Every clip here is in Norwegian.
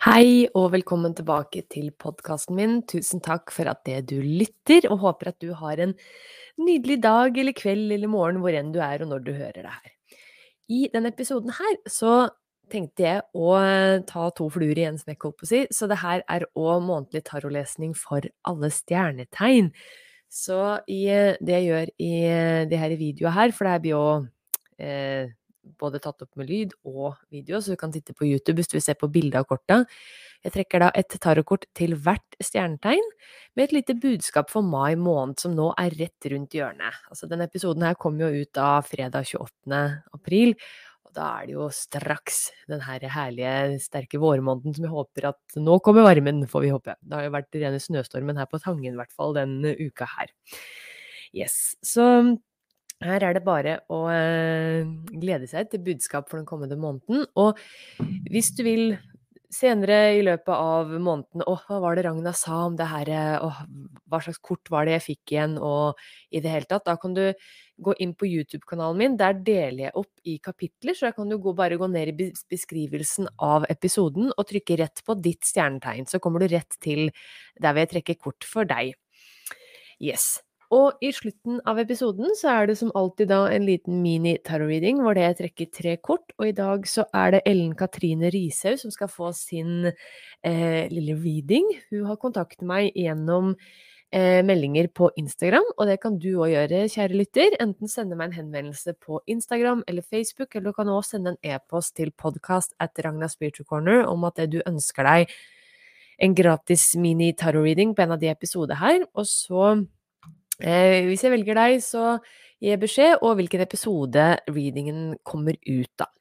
Hei og velkommen tilbake til podkasten min. Tusen takk for at det du lytter, og håper at du har en nydelig dag eller kveld eller morgen hvor enn du er og når du hører det her. I denne episoden her så tenkte jeg å ta to fluer i en smekk, holdt på å si, så det her er òg månedlig tarotlesning for alle stjernetegn. Så i det jeg gjør i det her videoene her, for det her blir jo eh, både tatt opp med lyd og video, så du kan titte på YouTube hvis du vil se på bildet av korta. Jeg trekker da et tarotkort til hvert stjernetegn, med et lite budskap for mai måned, som nå er rett rundt hjørnet. Altså, denne episoden her kommer jo ut av fredag 28. april, og da er det jo straks den her herlige, sterke vårmåneden som jeg håper at Nå kommer varmen, får vi håpe. Det har jo vært rene snøstormen her på Tangen, i hvert fall, denne uka her. Yes. Så her er det bare å eh, glede seg til budskap for den kommende måneden. Og hvis du vil senere i løpet av måneden Å, hva var det Ragna sa om det her? Åh, hva slags kort var det jeg fikk igjen? Og i det hele tatt. Da kan du gå inn på YouTube-kanalen min. Der deler jeg opp i kapitler, så da kan du gå, bare gå ned i beskrivelsen av episoden og trykke rett på ditt stjernetegn. Så kommer du rett til der vil jeg trekke kort for deg. Yes. Og i slutten av episoden så er det som alltid da en liten mini-tarot-reading hvor det jeg trekker tre kort, og i dag så er det Ellen Katrine Rishaug som skal få sin eh, lille reading. Hun har kontaktet meg gjennom eh, meldinger på Instagram, og det kan du òg gjøre, kjære lytter. Enten sende meg en henvendelse på Instagram eller Facebook, eller du kan òg sende en e-post til podcast at Ragna Spiritual Corner om at du ønsker deg en gratis mini-tarot-reading på en av de episodene her, og så Eh, hvis jeg velger deg, så gir jeg beskjed og hvilken episode readingen kommer ut av.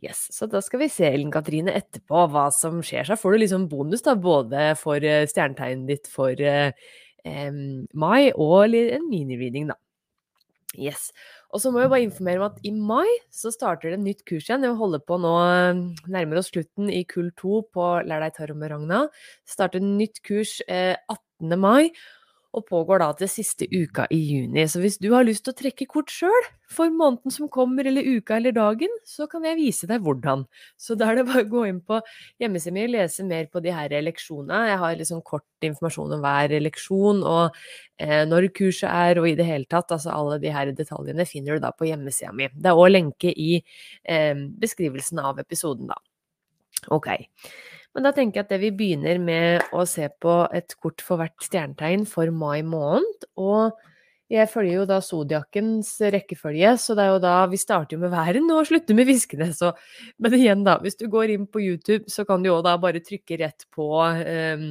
Yes, så da skal vi se, Ellen Katrine, etterpå hva som skjer. Så får du liksom bonus, da, både for eh, stjernetegnet ditt for eh, mai, og en mini-reading, da. Yes. Og så må jeg bare informere om at i mai så starter det et nytt kurs igjen. Jeg holder på nå, eh, nærmer oss slutten i kull 2 på Lær deg tarot med Ragna. Starter et nytt kurs eh, 18. mai og pågår da til siste uka i juni. Så hvis du har lyst til å trekke kort sjøl for måneden som kommer, eller uka eller dagen, så kan jeg vise deg hvordan. Så da er det bare å gå inn på hjemmesida mi og lese mer på de her leksjonene. Jeg har liksom kort informasjon om hver leksjon, og eh, når kurset er, og i det hele tatt. Altså alle de her detaljene finner du da på hjemmesida mi. Det er òg lenke i eh, beskrivelsen av episoden, da. Ok. Men da tenker jeg at det vi begynner med å se på et kort for hvert stjernetegn for mai måned. Og jeg følger jo da zodiakens rekkefølge, så det er jo da Vi starter jo med væren og slutter med fiskene, så Men igjen, da. Hvis du går inn på YouTube, så kan du jo da bare trykke rett på um,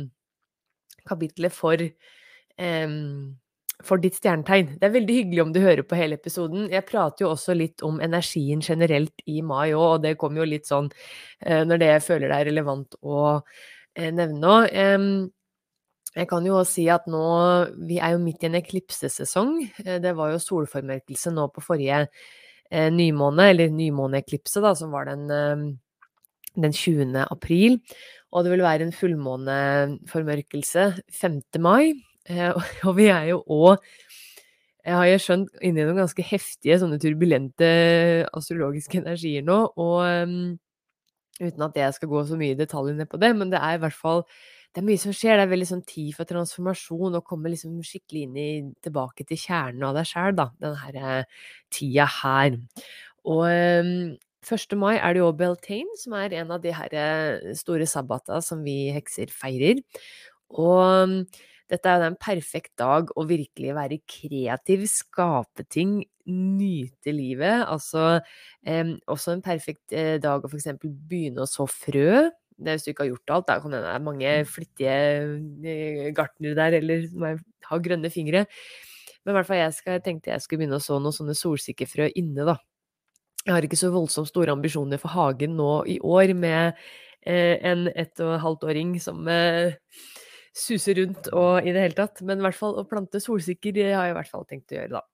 kapitlet for um, for ditt stjernetegn. Det er veldig hyggelig om du hører på hele episoden. Jeg prater jo også litt om energien generelt i mai òg, og det kommer jo litt sånn eh, når det jeg føler det er relevant å eh, nevne òg. Jeg kan jo også si at nå Vi er jo midt i en eklipsesesong. Eh, det var jo solformørkelse nå på forrige nymåne, eller nymåneeklipse, da, som var den, den 20. april. Og det vil være en fullmåneformørkelse 5. mai. Eh, og vi er jo òg jeg har jo skjønt inni noen ganske heftige, sånne turbulente astrologiske energier nå. Og um, uten at jeg skal gå så mye i detaljene på det, men det er i hvert fall det er mye som skjer. Det er veldig sånn tid for transformasjon, og komme liksom skikkelig inn i, tilbake til kjernen av deg sjæl, da. Denne her, uh, tida her. Og um, 1. mai er det jo Beltane, som er en av de her store sabbata som vi hekser feirer. Og Dette er jo en perfekt dag å virkelig være kreativ, skape ting, nyte livet. Altså eh, også en perfekt eh, dag å f.eks. begynne å så frø. Det hvis du ikke har gjort alt, da kan det være mange flittige eh, gartnere der, eller som har grønne fingre. Men i hvert fall jeg skal, tenkte jeg skulle begynne å så noen sånne solsikkefrø inne, da. Jeg har ikke så voldsomt store ambisjoner for hagen nå i år, med eh, en ett og et halvt åring som eh, suser rundt og i det hele tatt. Men i hvert fall å plante solsikker har jeg i hvert fall tenkt å gjøre, da.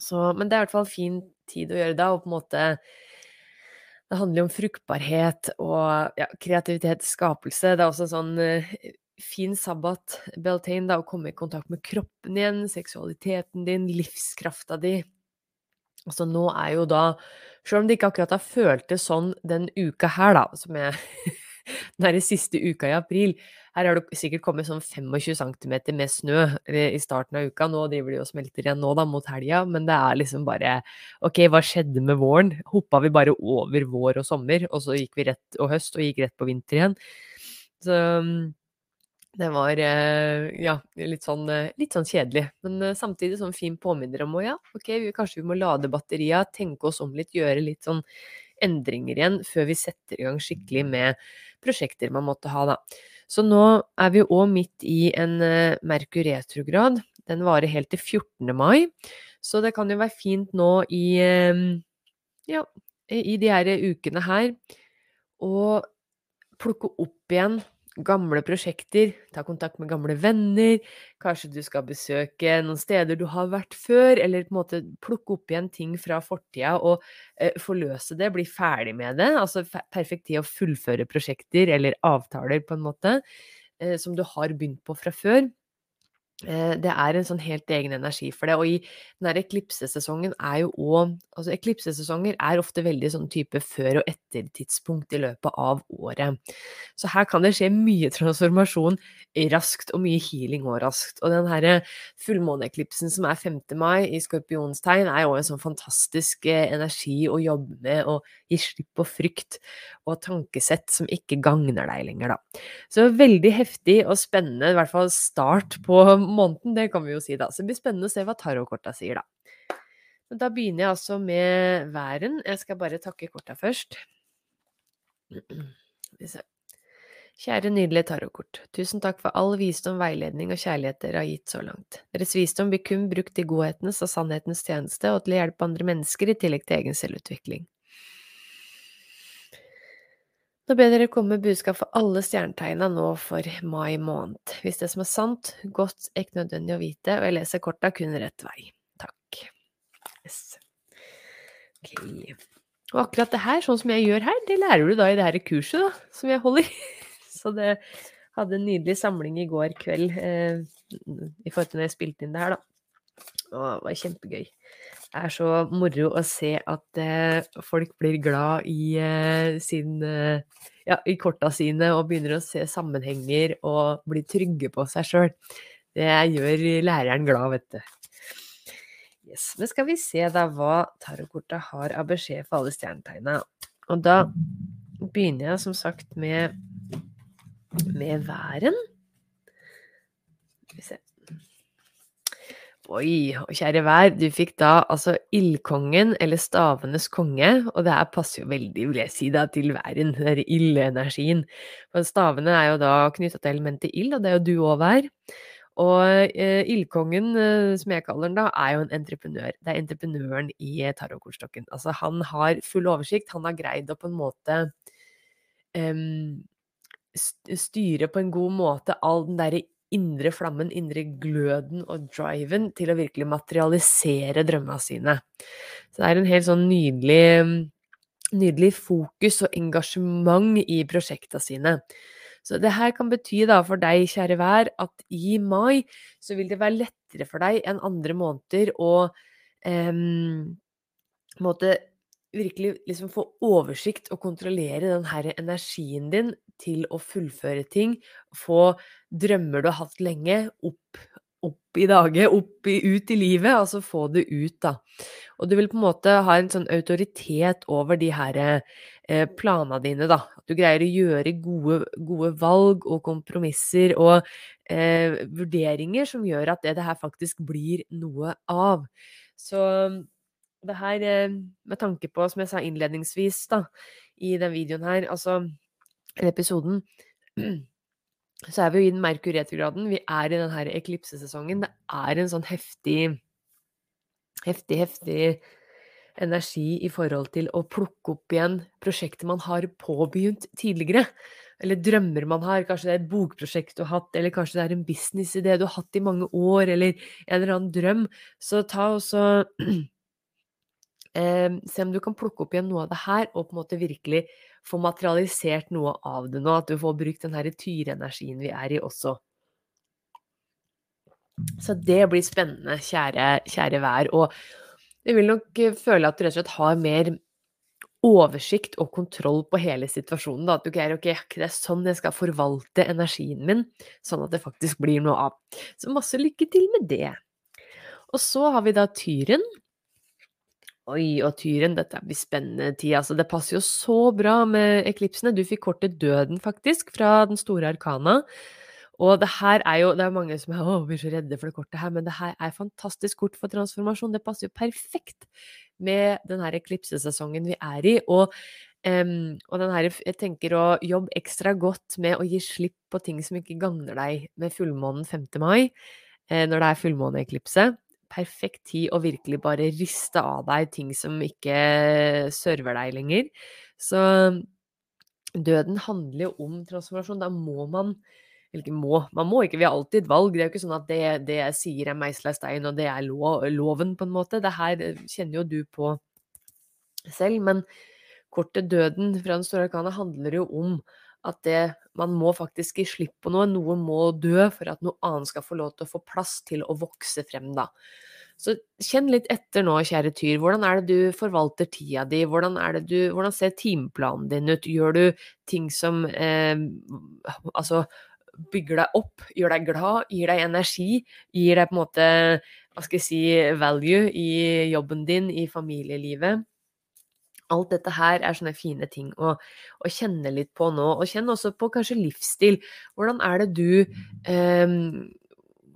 Så, men det er i hvert fall fin tid å gjøre da, og på en måte Det handler jo om fruktbarhet og ja, kreativitet, skapelse. Det er også sånn eh, fin sabbat, Beltane, da, å komme i kontakt med kroppen igjen, seksualiteten din, livskrafta di. Altså nå er jo da Selv om det ikke akkurat har føltes sånn den uka her, da, som jeg Den siste uka i april. Her har det sikkert kommet sånn 25 cm med snø i starten av uka. Nå driver de og smelter igjen nå, da, mot helga. Men det er liksom bare Ok, hva skjedde med våren? Hoppa vi bare over vår og sommer, og så gikk vi rett og høst, og gikk rett på vinter igjen? Så det var eh, ja, litt sånn, eh, litt sånn kjedelig, men eh, samtidig sånn fin påminner om å ja, ok, kanskje vi må lade batteria, tenke oss om litt, gjøre litt sånn endringer igjen før vi setter i gang skikkelig med prosjekter man måtte ha, da. Så nå er vi òg midt i en Merkur retrograd. Den varer helt til 14. mai, så det kan jo være fint nå i ja, i de her ukene her å plukke opp igjen gamle prosjekter, ta kontakt med gamle venner, kanskje du skal besøke noen steder du har vært før, eller på en måte plukke opp igjen ting fra fortida og eh, forløse det, bli ferdig med det. Altså perfekt tid å fullføre prosjekter eller avtaler, på en måte, eh, som du har begynt på fra før. Eh, det er en sånn helt egen energi for det. Og i den der eklipsesesongen er jo òg Altså eklipsesesonger er ofte veldig sånn type før- og etter-tidspunkt i løpet av året. Så her kan det skje mye transformasjon raskt, og mye healing òg raskt. Og den herre fullmåneeklipsen som er 5. mai i skorpionstegn, er jo en sånn fantastisk eh, energi å jobbe med og gi slipp på frykt og tankesett som ikke gagner deg lenger, da. Så veldig heftig og spennende, i hvert fall start på måneden, det kan vi jo si, da. Så det blir spennende å se hva tarotkorta sier, da. Men da begynner jeg altså med væren. Jeg skal bare takke korta først. Kjære nydelige tarotkort. Tusen takk for all visdom, veiledning og kjærlighet dere har gitt så langt. Deres visdom blir kun brukt i godhetens og sannhetens tjeneste og til å hjelpe andre mennesker i tillegg til egen selvutvikling. Nå ber dere komme med budskap for alle stjernetegna nå for mai måned. Hvis det som er sant, godt, er ikke nødvendig å vite, og jeg leser korta kun rett vei. Takk. Yes. Ok. Og akkurat det her, sånn som jeg gjør her, det lærer du da i det her kurset da, som jeg holder. Så det hadde en nydelig samling i går kveld eh, i forhold til når jeg spilte inn det her, da. Og det var kjempegøy. Det er så moro å se at eh, folk blir glad i eh, sin eh, ja, i korta sine og begynner å se sammenhenger og bli trygge på seg sjøl. Det gjør læreren glad, vet du. Yes. Men skal vi se da hva tarotkorta har av beskjed for alle stjernetegna. Og da begynner jeg som sagt med, med væren. Skal vi se. Oi, kjære vær, du fikk da altså ildkongen, eller stavenes konge, og det her passer jo veldig, vil jeg si, da, til væren, den derre ildenergien. For stavene er jo da knytta til elementet ild, og det er jo du òg, vær. Og eh, ildkongen, eh, som jeg kaller den da, er jo en entreprenør. Det er entreprenøren i eh, tarotkortstokken. Altså, han har full oversikt, han har greid å på en måte eh, styre på en god måte all den derre indre flammen, indre gløden og driven til å virkelig materialisere drømmene sine. Så det er en helt sånn nydelig, nydelig fokus og engasjement i prosjekta sine. Så det her kan bety da for deg, kjære vær, at i mai så vil det være lettere for deg enn andre måneder å um, måte virkelig liksom få oversikt og kontrollere den her energien din til å fullføre ting, få drømmer du har hatt lenge, opp, opp i dage, opp i, ut i livet, altså få det ut, da. Og du vil på en måte ha en sånn autoritet over de her eh, planene dine, da. At du greier å gjøre gode, gode valg og kompromisser og eh, vurderinger som gjør at det, det her faktisk blir noe av. Så det her, eh, med tanke på, som jeg sa innledningsvis da, i den videoen her, altså episoden så er vi jo i den merkur retrograden. Vi er i den her eklipsesesongen. Det er en sånn heftig Heftig, heftig energi i forhold til å plukke opp igjen prosjekter man har påbegynt tidligere. Eller drømmer man har. Kanskje det er et bokprosjekt du har hatt, eller kanskje det er en businessidé du har hatt i mange år, eller en eller annen drøm. Så ta også eh, Se om du kan plukke opp igjen noe av det her, og på en måte virkelig få materialisert noe av det nå. At du får brukt den her tyrenergien vi er i også. Så det blir spennende, kjære, kjære vær. Og jeg vil nok eh, føle at du rett og slett har mer oversikt og kontroll på hele situasjonen. Da. At du greier ok, det er sånn jeg skal forvalte energien min, sånn at det faktisk blir noe av. Så masse lykke til med det. Og så har vi da tyren. Oi, og tyren, dette blir spennende tid. Altså, det passer jo så bra med eklipsene. Du fikk kortet Døden, faktisk, fra den store arkana. Og det her er jo Det er mange som er, blir så redde for det kortet her, men det her er fantastisk kort for transformasjon. Det passer jo perfekt med den her eklipsesesongen vi er i. Og, um, og den her, jeg tenker å jobbe ekstra godt med å gi slipp på ting som ikke gagner deg med fullmånen 5. mai, eh, når det er fullmåneeklipse perfekt tid å virkelig bare riste av deg ting som ikke server deg lenger. Så døden handler jo om transformasjon. Da må man eller må, man må ikke, vi har alltid et valg. Det er jo ikke sånn at det, det jeg sier er meisla i stein, og det er lov, loven, på en måte. Det her kjenner jo du på selv. Men kortet Døden fra den store arkana handler jo om at det, man må faktisk gi slipp på noe. Noe må dø for at noe annet skal få lov til å få plass til å vokse frem, da. Så kjenn litt etter nå, kjære Tyr. Hvordan er det du forvalter tida di? Hvordan, du, hvordan ser timeplanen din ut? Gjør du ting som eh, altså bygger deg opp, gjør deg glad, gir deg energi, gir deg på en måte hva skal jeg si, value i jobben din, i familielivet? Alt dette her er sånne fine ting å, å, kjenne litt på nå. Og kjenn også på kanskje livsstil. Hvordan er det du eh,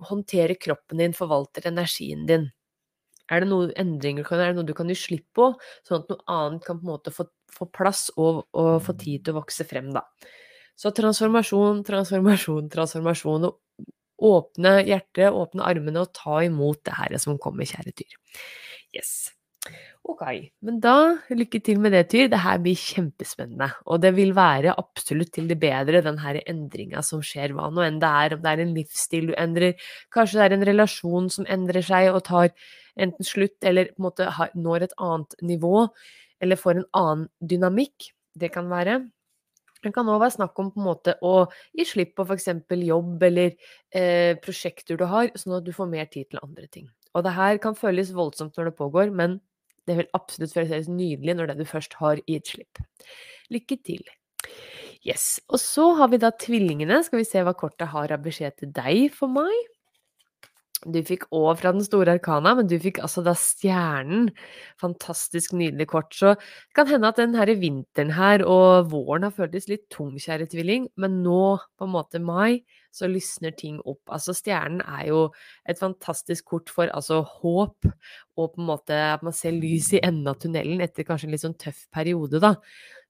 håndterer kroppen din, forvalter energien din? Er det noen endringer, er det noe du kan gi slipp på, sånn at noe annet kan på en måte få, få plass og, og, få tid til å vokse frem, da. Så transformasjon, transformasjon, transformasjon. Og åpne hjertet, åpne armene og ta imot det her som kommer, kjære dyr. Yes. Ok, men da lykke til med det, Tyr. Det her blir kjempespennende. Og det vil være absolutt til det bedre, den her endringa som skjer, hva nå enn det er. Om det er en livsstil du endrer, kanskje det er en relasjon som endrer seg og tar enten slutt, eller på en måte når et annet nivå, eller får en annen dynamikk. Det kan være. Det kan òg være snakk om på en måte å gi slipp på f.eks. jobb eller eh, prosjekter du har, sånn at du får mer tid til andre ting. Og det her kan føles voldsomt når det pågår, men det vil absolutt føles nydelig når det du først har gitt slipp. Lykke til. Yes. Og så har vi da tvillingene. Skal vi se hva kortet har av beskjed til deg for meg? Du fikk òg fra den store arkana, men du fikk altså da stjernen. Fantastisk nydelig kort. Så det kan hende at den her vinteren her og våren har føltes litt tung, kjære tvilling, men nå, på en måte mai, så lysner ting opp. Altså stjernen er jo et fantastisk kort for altså håp, og på en måte at man ser lys i enden av tunnelen etter kanskje en litt sånn tøff periode, da.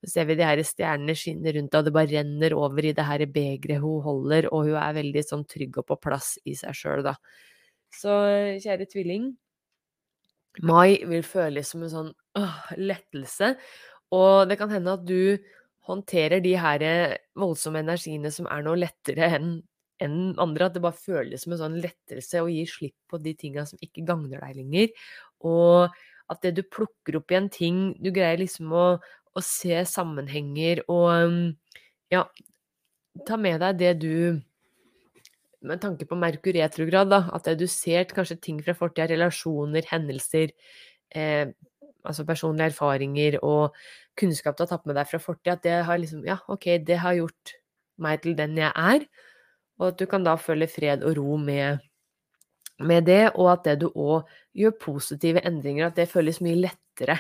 Så ser vi de her stjernene skinne rundt, og det bare renner over i det her begeret hun holder, og hun er veldig sånn trygg og på plass i seg sjøl, da. Så kjære tvilling, mai vil føles som en sånn åh, lettelse. Og det kan hende at du håndterer de her voldsomme energiene som er noe lettere enn enn andre. At det bare føles som en sånn lettelse å gi slipp på de tinga som ikke gagner deg lenger. Og at det du plukker opp i en ting, du greier liksom å, å se sammenhenger og ja, ta med deg det du med tanke på Merkur retrograd, da, at du ser kanskje ting fra fortida, relasjoner, hendelser, eh, altså personlige erfaringer og kunnskap du har tatt med deg fra fortida, at det har liksom Ja, ok, det har gjort meg til den jeg er, og at du kan da føle fred og ro med, med det, og at det du òg gjør positive endringer, at det føles mye lettere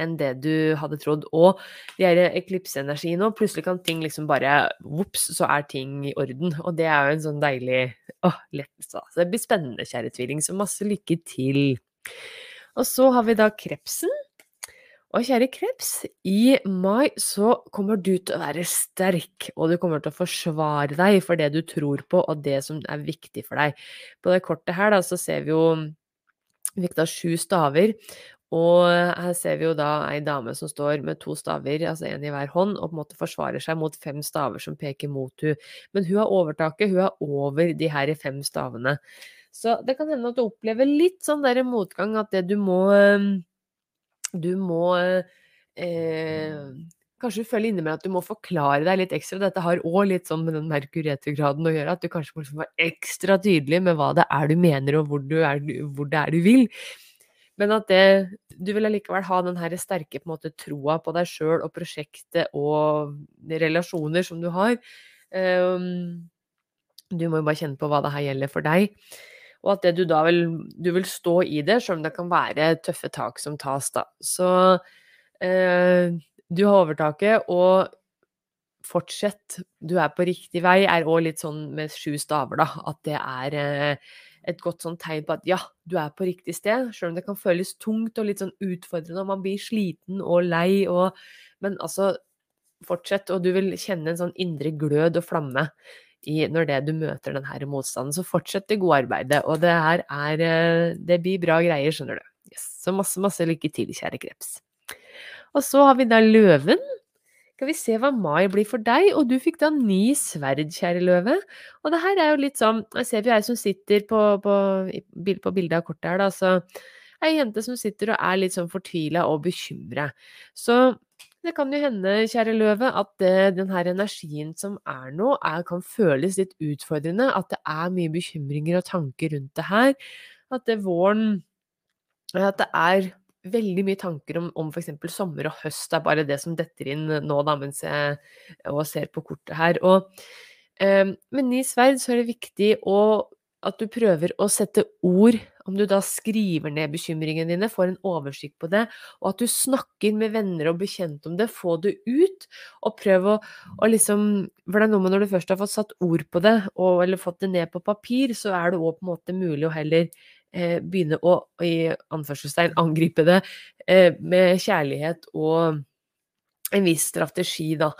enn det du hadde trodd. Og de her eklipseenergi nå, plutselig kan ting liksom bare Vops, så er ting i orden. Og det er jo en sånn deilig åh, lettelse. Så det blir spennende, kjære tvilling. Så masse lykke til. Og så har vi da krepsen. Og kjære kreps, i mai så kommer du til å være sterk, og du kommer til å forsvare deg for det du tror på, og det som er viktig for deg. På det kortet her da, så ser vi jo vi fikk da sju staver, og her ser vi jo da ei dame som står med to staver, altså en i hver hånd, og på en måte forsvarer seg mot fem staver som peker mot hun. Men hun har overtaket, hun er over de her fem stavene. Så det kan hende at du opplever litt sånn der motgang, at det du må du må eh, kanskje føle innimellom at du må forklare deg litt ekstra. Dette har òg litt sånn med den merkuretergraden å gjøre, at du kanskje må liksom være ekstra tydelig med hva det er du mener, og hvor, er, hvor det er du vil. Men at det, du vil allikevel ha den her sterke på måte, troa på deg sjøl og prosjektet og relasjoner som du har. Um, du må jo bare kjenne på hva det her gjelder for deg. Og at det du da vil Du vil stå i det, sjøl om det kan være tøffe tak som tas, da. Så eh, du har overtaket, og fortsett. Du er på riktig vei, er òg litt sånn med sju staver, da. At det er eh, et godt sånn tegn på at ja, du er på riktig sted. Selv om det kan føles tungt og litt sånn utfordrende, og man blir sliten og lei og Men altså, fortsett, og du vil kjenne en sånn indre glød og flamme i når det du møter denne motstanden. Så fortsett det gode arbeidet. Og det her er eh, Det blir bra greier, skjønner du. Yes. Så masse, masse lykke til, kjære kreps. Og så har vi da løven. Skal vi se hva mai blir for deg? Og du fikk da ni sverd, kjære løve. Og det her er jo litt sånn Jeg ser jo ei som sitter på, på, på bildet av kortet her, da. Så ei jente som sitter og er litt sånn fortvila og bekymra. Så det kan jo hende, kjære løve, at den her energien som er nå, er, kan føles litt utfordrende. At det er mye bekymringer og tanker rundt det her. At det våren At det er veldig mye tanker om, om f.eks. sommer og høst. Er bare det som detter inn nå, da, mens jeg ser på kortet her. Og eh, med ni sverd så er det viktig å at du prøver å sette ord, om du da skriver ned bekymringene dine, får en oversikt på det, og at du snakker med venner og bekjente om det, få det ut, og prøv å, å liksom For det er noe med når du først har fått satt ord på det, og, eller fått det ned på papir, så er det òg på en måte mulig å heller eh, begynne å, i anførselstegn, angripe det eh, med kjærlighet og en viss strategi, da.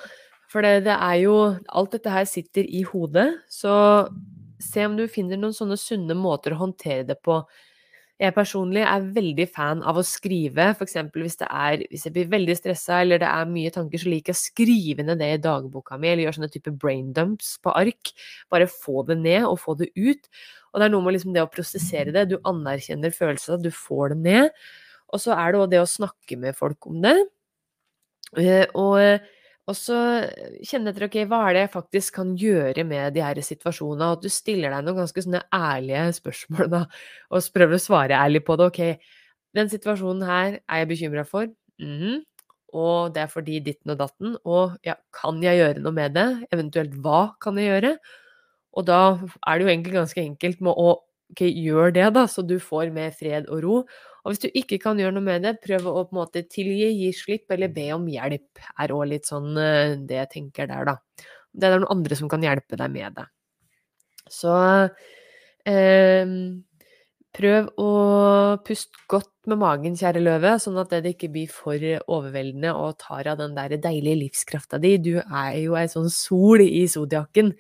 For det, det er jo Alt dette her sitter i hodet, så se om du finner noen sånne sunne måter å håndtere det på. Jeg personlig er veldig fan av å skrive, f.eks. Hvis, det er, hvis jeg blir veldig stressa eller det er mye tanker, så liker jeg å skrive ned det i dagboka mi, eller gjøre sånne type brain dumps på ark. Bare få det ned og få det ut. Og det er noe med liksom det å prosessere det. Du anerkjenner følelsen, du får det ned. Og så er det òg det å snakke med folk om det. Eh, og og så kjenne etter ok, hva er det jeg faktisk kan gjøre med de her situasjonene, og at du stiller deg noen ganske sånne ærlige spørsmål da, og prøver å svare ærlig på det. Ok, den situasjonen her er jeg bekymra for, mm -hmm. og det er fordi ditten og datten, og ja, kan jeg gjøre noe med det? Eventuelt hva kan jeg gjøre? Og da er det jo egentlig ganske enkelt med å ok, gjør det, da, så du får mer fred og ro. Og hvis du ikke kan gjøre noe med det, prøv å på en måte tilgi, gi slipp eller be om hjelp, er òg litt sånn eh, det jeg tenker der, da. Det er noen andre som kan hjelpe deg med det. Så eh, prøv å puste godt med magen, kjære løve, sånn at det ikke blir for overveldende og tar av den der deilige livskrafta di. Du er jo ei sånn sol i zodiakken.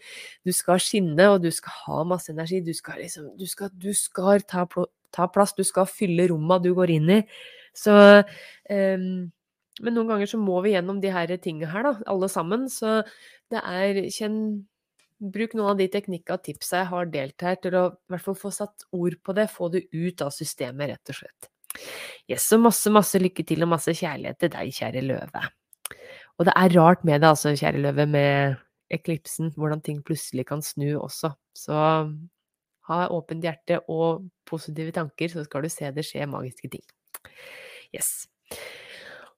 Du skal skinne, og du skal ha masse energi. Du skal liksom Du skal, du skal ta, ta plass, du skal fylle romma du går inn i. Så um, Men noen ganger så må vi gjennom de her tingene her, da, alle sammen. Så det er Kjenn Bruk noen av de teknikkene og tipsa jeg har delt her, til å i hvert fall få satt ord på det, få det ut av systemet, rett og slett. Yes, så masse, masse lykke til og masse kjærlighet til deg, kjære løve. Og det er rart med det, altså, kjære løve, med eklipsen, hvordan ting plutselig kan snu også. Så ha åpent hjerte og positive tanker, så skal du se det skje magiske ting. Yes.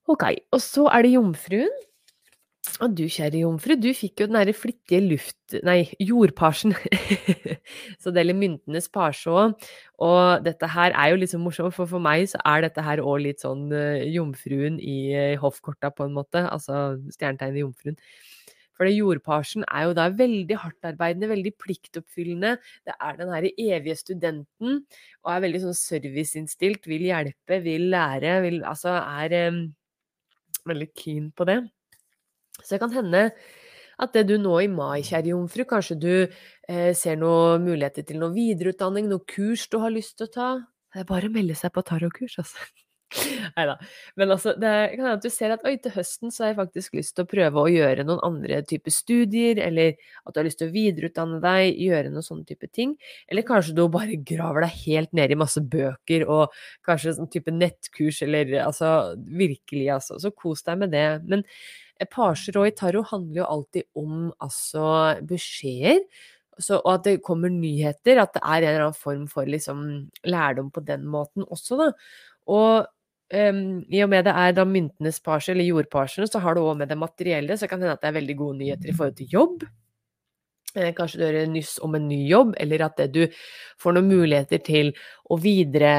Ok, og så er det jomfruen. Og du kjære jomfru, du fikk jo den derre flittige luft... Nei, jordparsen. så det gjelder myntenes parse òg. Og dette her er jo litt sånn morsomt, for for meg så er dette her òg litt sånn uh, jomfruen i uh, hoffkorta, på en måte. Altså stjernetegnet jomfruen. For jordparsen er jo da veldig hardtarbeidende, veldig pliktoppfyllende. Det er den herre evige studenten, og er veldig sånn serviceinnstilt, vil hjelpe, vil lære, vil Altså er um, veldig keen på det. Så det kan hende at det du nå i mai, kjære jomfru, kanskje du eh, ser noen muligheter til noe videreutdanning, noe kurs du har lyst til å ta. Det er bare å melde seg på tarotkurs, altså. Nei da. Men altså, det kan hende at du ser at oi, til høsten så har jeg faktisk lyst til å prøve å gjøre noen andre typer studier, eller at du har lyst til å videreutdanne deg, gjøre noen sånne type ting. Eller kanskje du bare graver deg helt ned i masse bøker og kanskje sånn type nettkurs, eller altså virkelig, altså. Så kos deg med det. Men Parser og i tarot handler jo alltid om altså beskjeder. Så, og at det kommer nyheter, at det er en eller annen form for liksom, lærdom på den måten også, da. Og um, i og med det er da myntenes parsel, eller jordparsene, så har du òg med det materielle, så det kan hende at det er veldig gode nyheter i forhold til jobb. Eh, kanskje du hører nyss om en ny jobb, eller at du får noen muligheter til å videre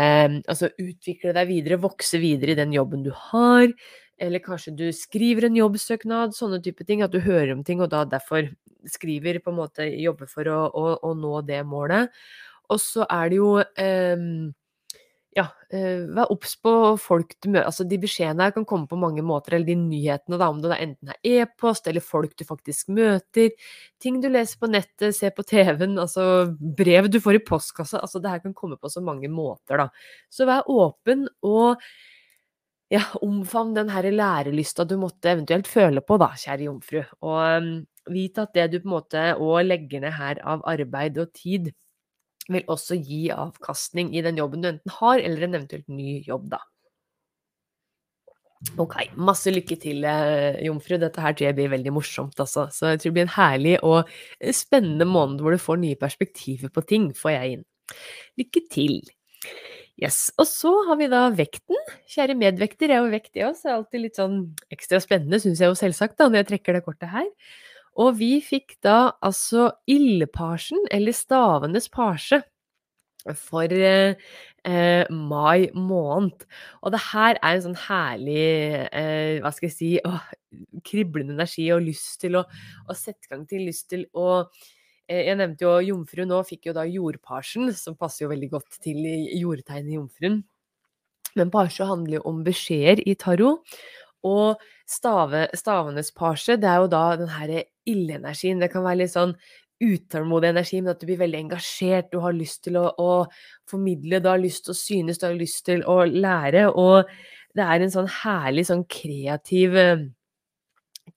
Altså utvikle deg videre, vokse videre i den jobben du har. Eller kanskje du skriver en jobbsøknad, sånne type ting. At du hører om ting, og da derfor skriver, på en måte jobber for å, å, å nå det målet. Og så er det jo eh, ja, eh, vær obs på folk du møter. Altså, de beskjedene her kan komme på mange måter, eller de nyhetene, da, om det enten er e-post eller folk du faktisk møter, ting du leser på nettet, ser på TV-en, altså brev du får i postkassa. Altså, det her kan komme på så mange måter, da. Så vær åpen og ja, omfavn den her lærelysta du måtte eventuelt føle på, da, kjære jomfru. Og um, vit at det du på en måte òg legger ned her av arbeid og tid, vil også gi avkastning i den jobben du enten har, eller en eventuelt ny jobb, da. Ok, masse lykke til, eh, jomfru. Dette her tror jeg blir veldig morsomt, altså. Så jeg tror det blir en herlig og spennende måned hvor du får nye perspektiver på ting, får jeg inn. Lykke til! Yes. Og så har vi da vekten. Kjære medvekter, jeg er jo vekt, jeg også. Det er alltid litt sånn ekstra spennende, syns jeg jo selvsagt, da, når jeg trekker det kortet her. Og vi fikk da altså ildparsen, eller stavenes parse, for eh, eh, mai måned. Og det her er en sånn herlig, eh, hva skal jeg si, å, kriblende energi og lyst til å, å sette i gang til, lyst til å Eh, jeg nevnte jo jomfru nå, fikk jo da jordparsen, som passer jo veldig godt til jordtegnet jomfruen. Men parse handler jo om beskjeder i tarot. Og stave, stavenes parse, det er jo da den her ildeenergien. Det kan være litt sånn utålmodig energi, men at du blir veldig engasjert. Du har lyst til å, å, formidle, du har lyst til å synes, du har lyst til å lære. Og det er en sånn herlig, sånn kreativ eh,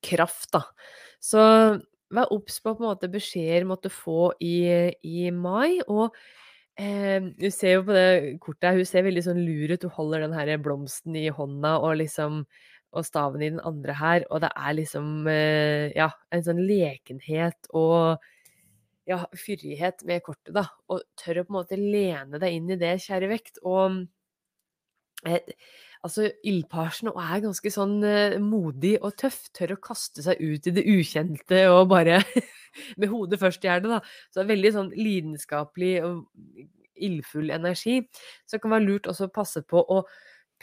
kraft, da. Så vær obs på på en måte beskjeder måtte få i, i mai. Og eh, du ser jo på det kortet hun ser veldig sånn lur ut. Hun holder den her blomsten i hånda og liksom og staven i den andre her, og det er liksom eh, ja, en sånn lekenhet og ja, fyrighet med kortet, da. Og tør å på en måte lene deg inn i det, kjære vekt. Og eh, altså ildparsen er ganske sånn eh, modig og tøff. Tør å kaste seg ut i det ukjente og bare med hodet først, gjerne, da. Så det er veldig sånn lidenskapelig og ildfull energi. Så det kan være lurt også å passe på å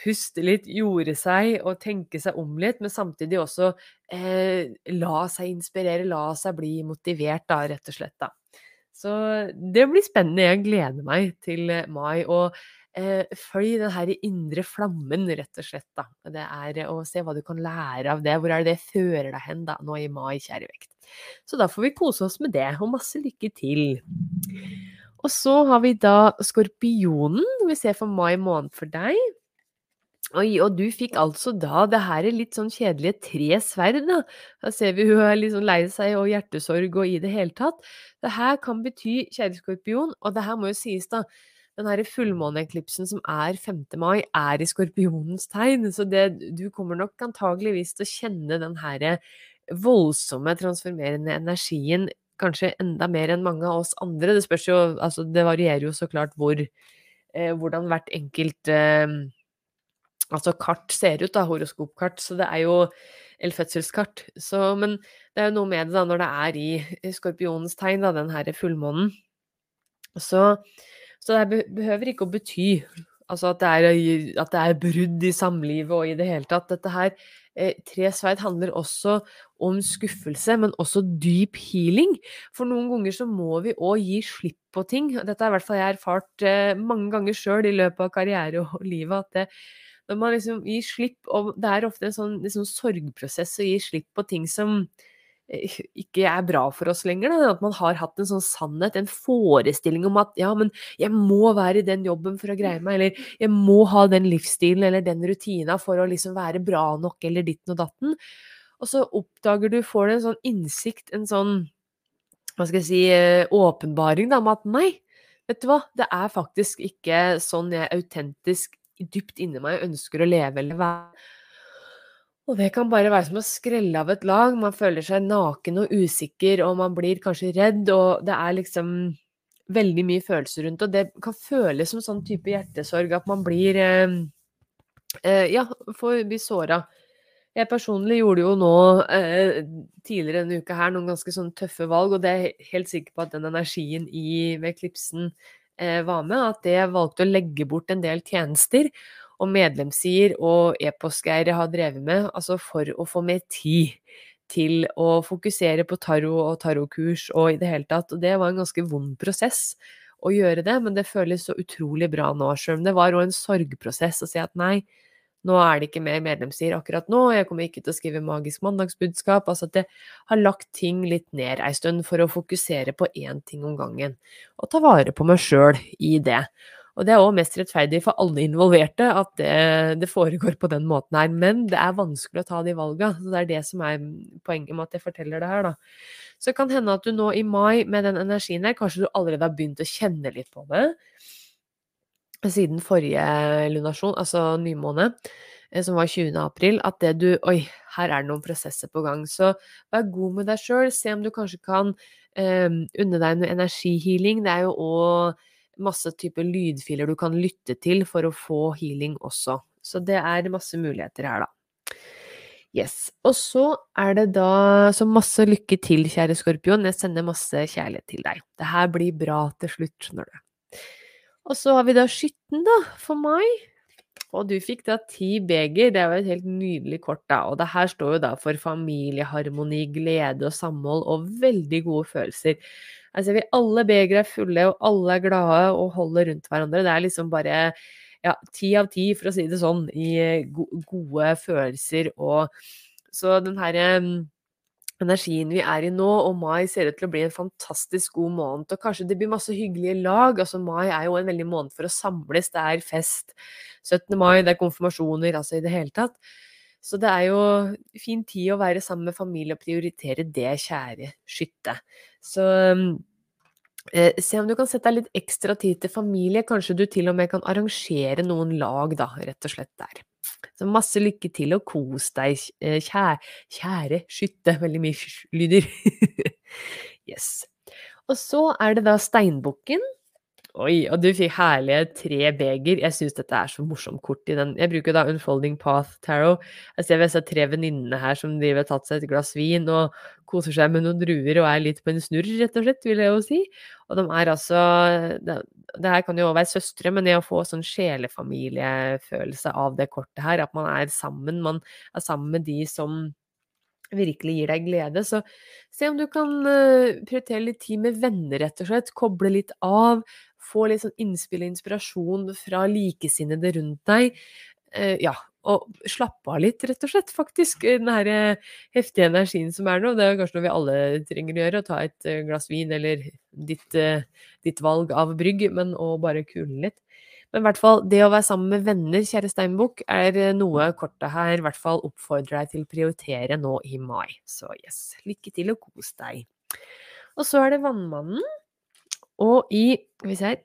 puste litt, jorde seg og tenke seg om litt, men samtidig også eh, la seg inspirere, la seg bli motivert, da, rett og slett, da. Så det blir spennende. Jeg gleder meg til mai. og eh, følg den her indre flammen, rett og slett. Da. Det er å se hva du kan lære av det. Hvor er det det fører deg hen da, nå i mai, kjære vekt. Så da får vi kose oss med det, og masse lykke til. Og så har vi da skorpionen, vi ser for mai måned for deg. Oi, og du fikk altså da det her er litt sånn kjedelige tre sverd, da. Da ser vi hun er litt sånn lei seg og hjertesorg og i det hele tatt. Det her kan bety, kjære skorpion, og det her må jo sies, da, den her fullmåneeklipsen som er 5. mai, er i skorpionens tegn. Så det, du kommer nok antageligvis til å kjenne den her voldsomme, transformerende energien kanskje enda mer enn mange av oss andre. Det spørs jo Altså, det varierer jo så klart hvor eh, Hvordan hvert enkelt eh, altså kart ser ut, da, horoskopkart. Så det er jo eller fødselskart. Så, men det er jo noe med det da, når det er i skorpionens tegn, da, den her fullmånen. Så, så det behøver ikke å bety altså at det, er, at det er brudd i samlivet og i det hele tatt. Dette her eh, Tre sverd handler også om skuffelse, men også dyp healing. For noen ganger så må vi òg gi slipp på ting. Dette har i hvert fall jeg erfart eh, mange ganger sjøl i løpet av karriere og livet. at det, når man liksom gir slipp, og det er ofte en sånn liksom, sorgprosess å gi slipp på ting som eh, ikke er bra for oss lenger. Da. At man har hatt en sånn sannhet, en forestilling om at ja, men jeg må være i den jobben for å greie meg, eller jeg må ha den livsstilen eller den rutina for å liksom være bra nok, eller ditten og datten. Og så oppdager du, får du en sånn innsikt, en sånn hva skal jeg si, eh, åpenbaring da, om at nei, vet du hva, det er faktisk ikke sånn jeg autentisk dypt inni meg ønsker å leve eller være. Og det kan bare være som å skrelle av et lag. Man føler seg naken og usikker, og man blir kanskje redd, og det er liksom veldig mye følelser rundt og det kan føles som sånn type hjertesorg at man blir eh, eh, Ja, får bli såra. Jeg personlig gjorde jo nå eh, tidligere denne uka her noen ganske sånn tøffe valg, og det er helt sikker på at den energien i ved Klipsen var med, at det valgte å legge bort en del tjenester og medlemssider og e-postgreier jeg har drevet med, altså for å få mer tid til å fokusere på tarot og tarotkurs og i det hele tatt. Og det var en ganske vond prosess å gjøre det, men det føles så utrolig bra nå, sjøl om det var òg en sorgprosess å si at nei, nå er det ikke mer medlemssider akkurat nå, jeg kommer ikke til å skrive magisk mandagsbudskap. Altså at jeg har lagt ting litt ned ei stund for å fokusere på én ting om gangen. Og ta vare på meg sjøl i det. Og det er òg mest rettferdig for alle involverte at det, det, foregår på den måten her. Men det er vanskelig å ta de valga. Så det er det som er poenget med at jeg forteller det her, da. Så det kan hende at du nå i mai med den energien her, kanskje du allerede har begynt å kjenne litt på det siden forrige lunasjon, altså nymåne, eh, som var 20. april, at det du Oi, her er det noen prosesser på gang. Så vær god med deg sjøl. Se om du kanskje kan um, unne deg noe energihealing. Det er jo òg masse typer lydfiler du kan lytte til for å få healing også. Så det er masse muligheter her, da. Yes. Og så er det da Så masse lykke til, kjære skorpion. Jeg sender masse kjærlighet til deg. Det her blir bra til slutt, skjønner du. Og så har vi da Skytten, da, for meg. Og du fikk da ti beger, det er jo et helt nydelig kort, da. Og det her står jo da for familieharmoni, glede og samhold og veldig gode følelser. Altså vi alle begre er fulle, og alle er glade og holder rundt hverandre. Det er liksom bare ja, ti av ti, for å si det sånn, i gode følelser og Så den herre energien vi er i nå, og mai ser ut til å bli en fantastisk god måned. Og kanskje det blir masse hyggelige lag. altså Mai er jo en veldig måned for å samles. Det er fest. 17. mai, det er konfirmasjoner, altså i det hele tatt. Så det er jo fin tid å være sammen med familie og prioritere det, kjære skytte. Så eh, se om du kan sette deg litt ekstra tid til familie. Kanskje du til og med kan arrangere noen lag, da, rett og slett der. Så masse lykke til og kos deg, eh, kjære, kjære skytte. Veldig mye lyder. yes. Og så er det da steinbukken. Oi, og du fikk herlige tre beger. Jeg syns dette er så morsomt kort i den. Jeg bruker da Unfolding Path Tarot. Jeg ser disse tre venninnene her som driver og tatt seg et glass vin og koser seg med noen druer og er litt på en snurr, rett og slett, vil jeg jo si. Og de er altså Det, det her kan jo være søstre, men det å få sånn sjelefamiliefølelse av det kortet her, at man er sammen, man er sammen med de som virkelig gir deg glede. Så se om du kan uh, prioritere litt tid med venner, rett og slett. Koble litt av. Få litt sånn innspill og inspirasjon fra likesinnede rundt deg. Uh, ja, og slappe av litt, rett og slett, faktisk. Den her uh, heftige energien som er nå. Det er kanskje noe vi alle trenger å gjøre. Å ta et glass vin eller ditt, ditt valg av brygg, men å bare kule litt. Men i hvert fall, det å være sammen med venner, kjære Steinbukk, er eh, noe kortet her i hvert fall oppfordrer deg til å prioritere nå i mai. Så yes, lykke til og kos deg. Og så er det Vannmannen. Og i Skal vi se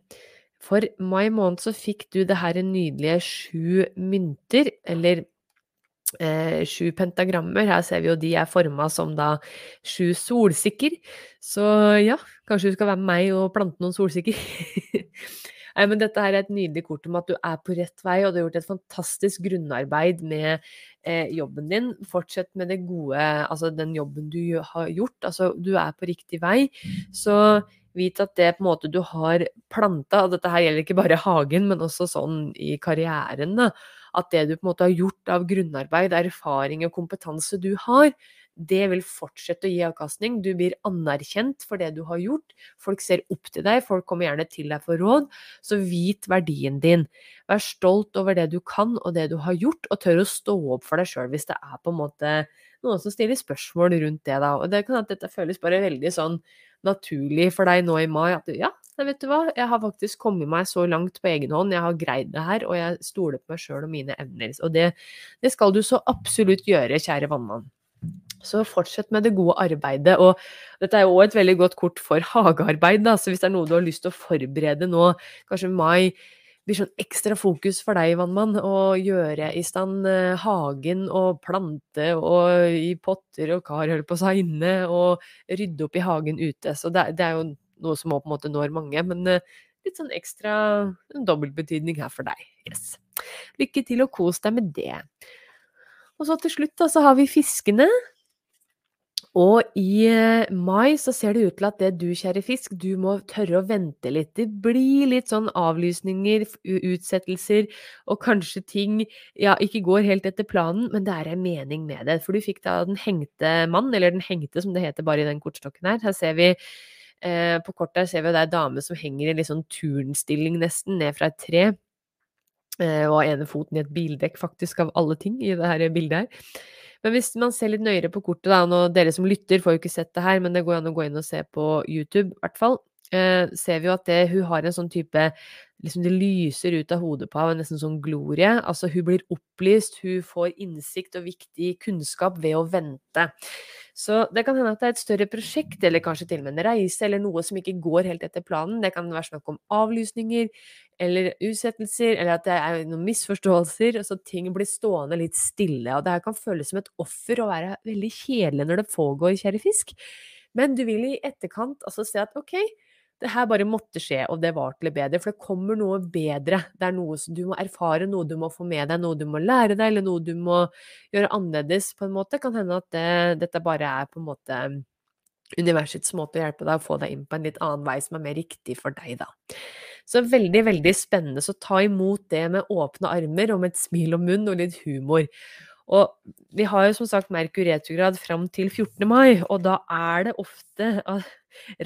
For mai måned så fikk du det her nydelige sju mynter, eller eh, sju pentagrammer. Her ser vi jo de er forma som da sju solsikker. Så ja, kanskje du skal være med meg og plante noen solsikker. Nei, men dette her er et nydelig kort om at du er på rett vei, og du har gjort et fantastisk grunnarbeid med eh, jobben din. Fortsett med det gode, altså den jobben du har gjort. Altså, du er på riktig vei. Så vit at det på en måte du har planta, og dette her gjelder ikke bare hagen, men også sånn i karrieren, da, at det du på en måte har gjort av grunnarbeid, erfaring og kompetanse du har, det vil fortsette å gi avkastning. Du blir anerkjent for det du har gjort. Folk ser opp til deg, folk kommer gjerne til deg for råd. Så vit verdien din. Vær stolt over det du kan og det du har gjort, og tør å stå opp for deg sjøl hvis det er på en måte noen som stiller spørsmål rundt det. da. Og det kan at dette føles bare veldig sånn naturlig for deg nå i mai. At ja, vet du hva, jeg har faktisk kommet meg så langt på egen hånd, jeg har greid det her, og jeg stoler på meg sjøl og mine evner. Og det, det skal du så absolutt gjøre, kjære vannmann. Så fortsett med det gode arbeidet. Og dette er jo òg et veldig godt kort for hagearbeid, da. Så hvis det er noe du har lyst til å forberede nå, kanskje mai blir sånn ekstra fokus for deg, vannmann, å gjøre i stand eh, hagen og plante og i potter og kar, holder på å si, inne, og rydde opp i hagen ute. Så det, det er jo noe som på en måte når mange, men eh, litt sånn ekstra dobbeltbetydning her for deg. Yes. Lykke til og kos deg med det. Og så til slutt da, så har vi fiskene. Og i eh, mai så ser det ut til at det du, kjære fisk, du må tørre å vente litt. Det blir litt sånn avlysninger, utsettelser, og kanskje ting ja, ikke går helt etter planen, men det er en mening med det. For du fikk da den hengte mann, eller den hengte som det heter bare i den kortstokken her. Her ser vi eh, på kortet her ser vi det er ei dame som henger i litt sånn turnstilling nesten, ned fra et tre. Eh, og ene foten i et bildekk, faktisk, av alle ting i det her bildet her. Men hvis man ser litt nøyere på kortet, da, og dere som lytter får jo ikke sett det her, men det går an å gå inn og se på YouTube, i hvert fall, eh, ser vi jo at det, hun har en sånn type liksom Det lyser ut av hodet på henne, nesten sånn glorie. Altså, hun blir opplyst, hun får innsikt og viktig kunnskap ved å vente. Så det kan hende at det er et større prosjekt, eller kanskje til og med en reise, eller noe som ikke går helt etter planen. Det kan være snakk om avlysninger, eller utsettelser, eller at det er noen misforståelser, så ting blir stående litt stille. Og det her kan føles som et offer å være veldig kjedelig når det pågår, kjære fisk. Men du vil i etterkant altså se at ok, det her bare måtte skje, og det var til det bedre. For det kommer noe bedre. Det er noe som du må erfare, noe du må få med deg, noe du må lære deg, eller noe du må gjøre annerledes, på en måte. Kan hende at det, dette bare er på en måte universets måte å hjelpe deg å få deg inn på en litt annen vei som er mer riktig for deg, da. Så veldig, veldig spennende. Så ta imot det med åpne armer og med et smil om munn og litt humor. Og vi har jo som sagt Merkur retrograd fram til 14. mai, og da er det ofte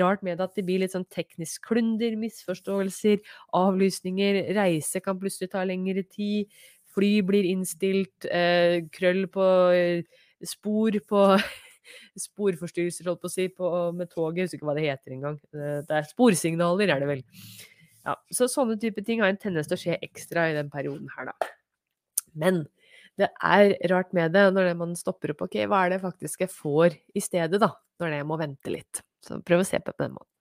rart med at det blir litt sånn teknisk klunder, misforståelser, avlysninger, reise kan plutselig ta lengre tid, fly blir innstilt, eh, krøll på eh, spor på Sporforstyrrelser, holdt på å si, på, med toget, jeg husker ikke hva det heter engang. Eh, det er sporsignaler, er det vel. Ja, så sånne type ting har en tendens til å skje ekstra i den perioden her, da. Men det er rart med det når man stopper opp. Ok, hva er det faktisk jeg får i stedet, da? Når jeg må vente litt. Så prøv å se på det på den måten.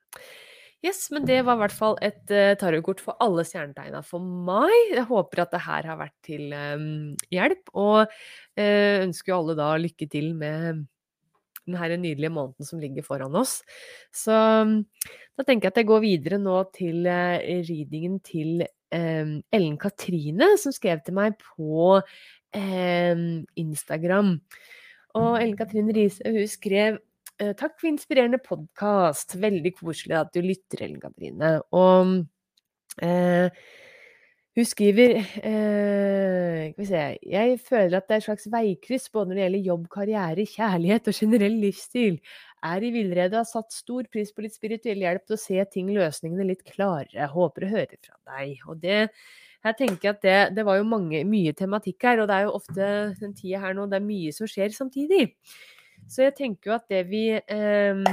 Yes, men det var i hvert fall et uh, tarotkort for alle stjernetegna for meg. Jeg håper at det her har vært til um, hjelp, og uh, ønsker jo alle da lykke til med denne nydelige måneden som ligger foran oss. Så da tenker jeg at jeg går videre nå til uh, readingen til um, Ellen Katrine, som skrev til meg på um, Instagram. Og Ellen Katrine Riise, hun skrev eh, Takk for inspirerende podkast. Veldig koselig at du lytter, Ellen Katrine. Og eh, hun skriver eh, se Jeg føler at det er et slags veikryss både når det gjelder jobb, karriere, kjærlighet og generell livsstil. Er i villrede og har satt stor pris på litt spirituell hjelp til å se ting, løsningene litt klarere. Håper å høre fra deg. Og det jeg tenker at det, det var jo mange, mye tematikk her, og det er jo ofte den tida her nå, det er mye som skjer samtidig. Så jeg tenker jo at det vi eh,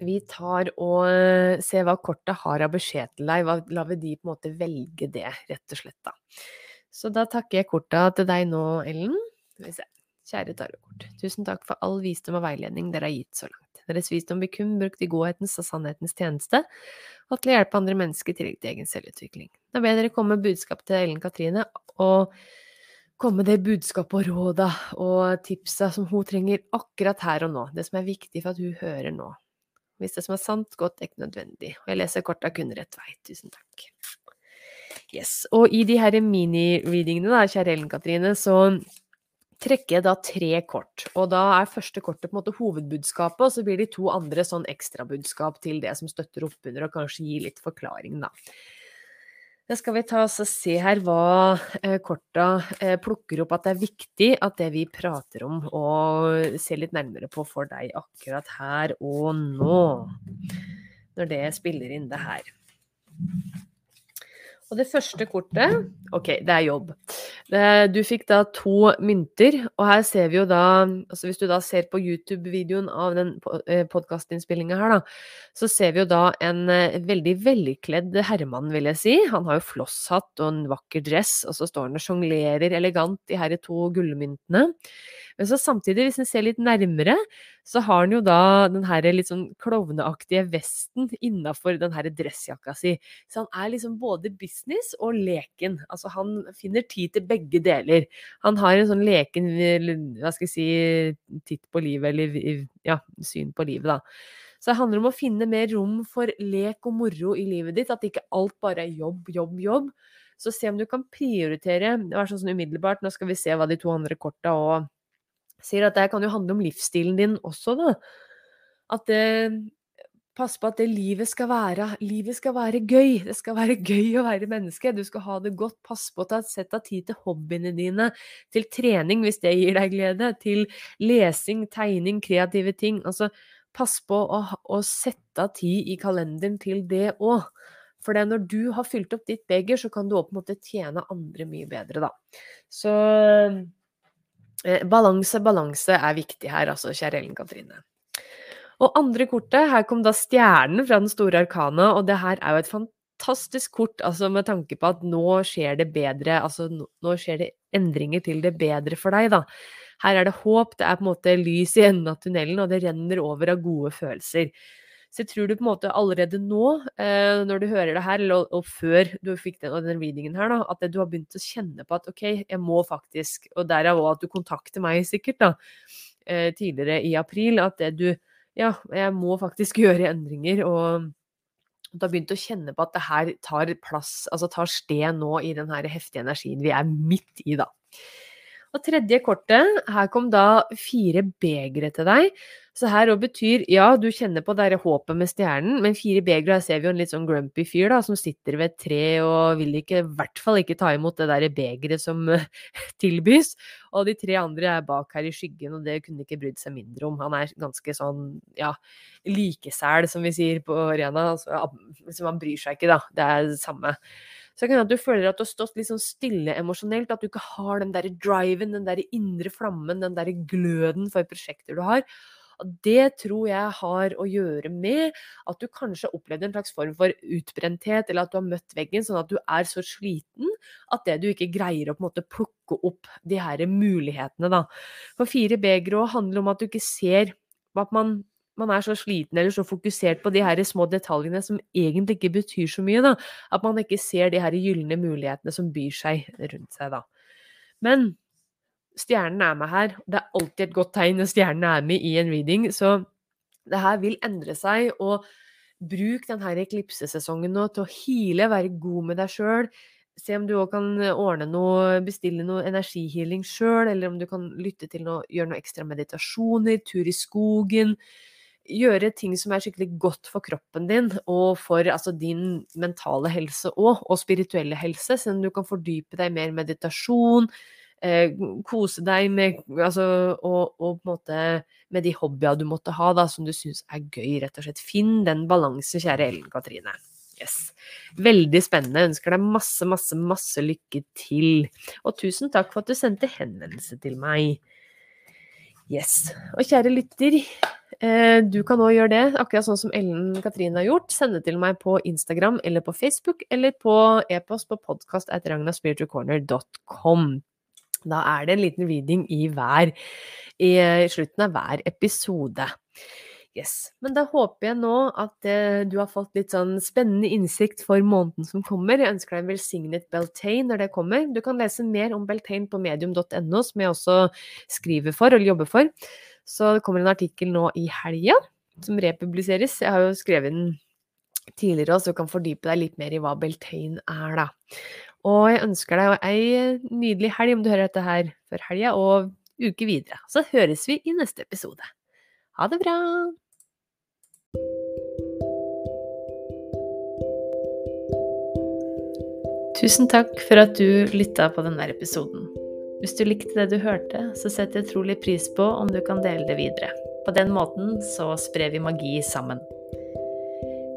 vi tar og eh, ser hva kortet har av beskjed til deg. La vi de på en måte velge det, rett og slett, da. Så da takker jeg korta til deg nå, Ellen. Skal vi se. Kjære tarotkort. Tusen takk for all visdom og veiledning dere har gitt så langt. Deres visdom blir kun brukt i godhetens og sannhetens tjeneste, og til å hjelpe andre mennesker i tillegg til egen selvutvikling. Da ber dere komme med budskap til Ellen Katrine, og komme med det budskapet og råda og tipsa som hun trenger akkurat her og nå, det som er viktig for at hun hører nå. Hvis det som er sant, godt, ikke nødvendig. Og jeg leser korta kun rett vei. Tusen takk. Yes. Og i de her mini-readingene, da, kjære Ellen Katrine, så trekker jeg da tre kort. Og da er første kortet på en måte hovedbudskapet, og så blir de to andre sånn ekstrabudskap til det som støtter opp under, og kanskje gir litt forklaring, da. Da skal vi ta oss og se her hva eh, korta eh, plukker opp at det er viktig at det vi prater om og ser litt nærmere på for deg akkurat her og nå. Når det spiller inn det her. Og det første kortet Ok, det er jobb. Du fikk da to mynter, og her ser vi jo da altså Hvis du da ser på YouTube-videoen av den eh, podkastinnspillinga her, da, så ser vi jo da en eh, veldig velkledd herremann, vil jeg si. Han har jo flosshatt og en vakker dress, og så står han og sjonglerer elegant de her to gullmyntene. Men så samtidig, hvis en ser litt nærmere, så har han jo da den her litt sånn klovneaktige vesten innafor den her dressjakka si. Så han er liksom både business og leken. Altså han finner tid til begge deler. Han har en sånn leken, hva skal jeg si, titt på livet, eller ja, syn på livet, da. Så det handler om å finne mer rom for lek og moro i livet ditt. At ikke alt bare er jobb, jobb, jobb. Så se om du kan prioritere. Det var sånn umiddelbart. Nå skal vi se hva de to andre korta og sier at det kan jo handle om livsstilen din også, da. At det Pass på at det livet skal være Livet skal være gøy. Det skal være gøy å være menneske. Du skal ha det godt. Pass på å sette av tid til hobbyene dine, til trening hvis det gir deg glede, til lesing, tegning, kreative ting. Altså, pass på å, å sette av tid i kalenderen til det òg. For det når du har fylt opp ditt beger, så kan du òg på en måte tjene andre mye bedre, da. Så Eh, balanse, balanse er viktig her, altså, kjære Ellen Katrine. Og andre kortet, her kom da stjernen fra den store arkana, og det her er jo et fantastisk kort, altså med tanke på at nå skjer det bedre, altså nå skjer det endringer til det bedre for deg, da. Her er det håp, det er på en måte lys i enden av tunnelen, og det renner over av gode følelser. Så jeg tror du på en måte allerede nå, eh, når du hører det her, og, før du fikk den, den, readingen her, da, at du har begynt å kjenne på at OK, jeg må faktisk Og derav òg at du kontakter meg sikkert, da, eh, tidligere i april, at det du Ja, jeg må faktisk gjøre endringer, og da begynte jeg å kjenne på at det her tar plass, altså tar sted nå i den her heftige energien vi er midt i, da. Og tredje kortet, her kom da fire begre til deg. Så her òg betyr ja, du kjenner på det håpet med stjernen, men fire begre, her ser vi jo en litt sånn grumpy fyr da, som sitter ved et tre og vil ikke, i hvert fall ikke ta imot det der begeret som tilbys. Og de tre andre er bak her i skyggen, og det kunne ikke brydd seg mindre om. Han er ganske sånn, ja, likesæl, som vi sier på Rena. Altså, han bryr seg ikke, da. Det er det samme. Så det kan hende at du føler at du har stått litt sånn stille emosjonelt, at du ikke har den derre driven, den derre indre flammen, den derre gløden for prosjekter du har. Det tror jeg har å gjøre med at du kanskje har opplevd en slags form for utbrenthet, eller at du har møtt veggen sånn at du er så sliten at det du ikke greier å måte plukke opp de her mulighetene, da. For fire begre handler om at du ikke ser at man man er så sliten eller så fokusert på de her små detaljene som egentlig ikke betyr så mye, da. At man ikke ser de her gylne mulighetene som byr seg rundt seg, da. Men stjernen er med her. Det er alltid et godt tegn når stjernen er med i en reading, så det her vil endre seg. og Bruk denne eklipsesesongen nå til å hile, være god med deg sjøl. Se om du òg kan ordne noe, bestille noe energihealing sjøl, eller om du kan lytte til noe, gjøre noe ekstra meditasjoner, tur i skogen gjøre ting som er skikkelig godt for kroppen din, og for altså, din mentale helse òg, og spirituelle helse, sånn du kan fordype deg mer i meditasjon, eh, kose deg med altså, og, og, på en måte med de hobbyene du måtte ha, da, som du syns er gøy, rett og slett. Finn den balansen, kjære Ellen Katrine. Yes. Veldig spennende. Ønsker deg masse, masse, masse lykke til. Og tusen takk for at du sendte henvendelse til meg. Yes. Og kjære lytter, Eh, du kan òg gjøre det, akkurat sånn som Ellen Katrine har gjort. Sende til meg på Instagram eller på Facebook eller på e-post på podkast.ragnarspiritualcorner.com. Da er det en liten reading i hver i slutten av hver episode. Yes. Men da håper jeg nå at eh, du har fått litt sånn spennende innsikt for måneden som kommer. Jeg ønsker deg en velsignet Beltane når det kommer. Du kan lese mer om Beltane på medium.no, som jeg også skriver for eller jobber for. Så det kommer en artikkel nå i helga. som republiseres. Jeg har jo skrevet den tidligere så du kan fordype deg litt mer i hva Beltane er, da. Og jeg ønsker deg ei nydelig helg om du hører dette her før helga, og uke videre. Så høres vi i neste episode. Ha det bra! Tusen takk for at du lytta på denne episoden. Hvis du likte det du hørte, så setter jeg trolig pris på om du kan dele det videre. På den måten så sprer vi magi sammen.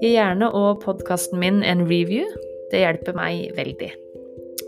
Gi gjerne og podkasten min en review. Det hjelper meg veldig.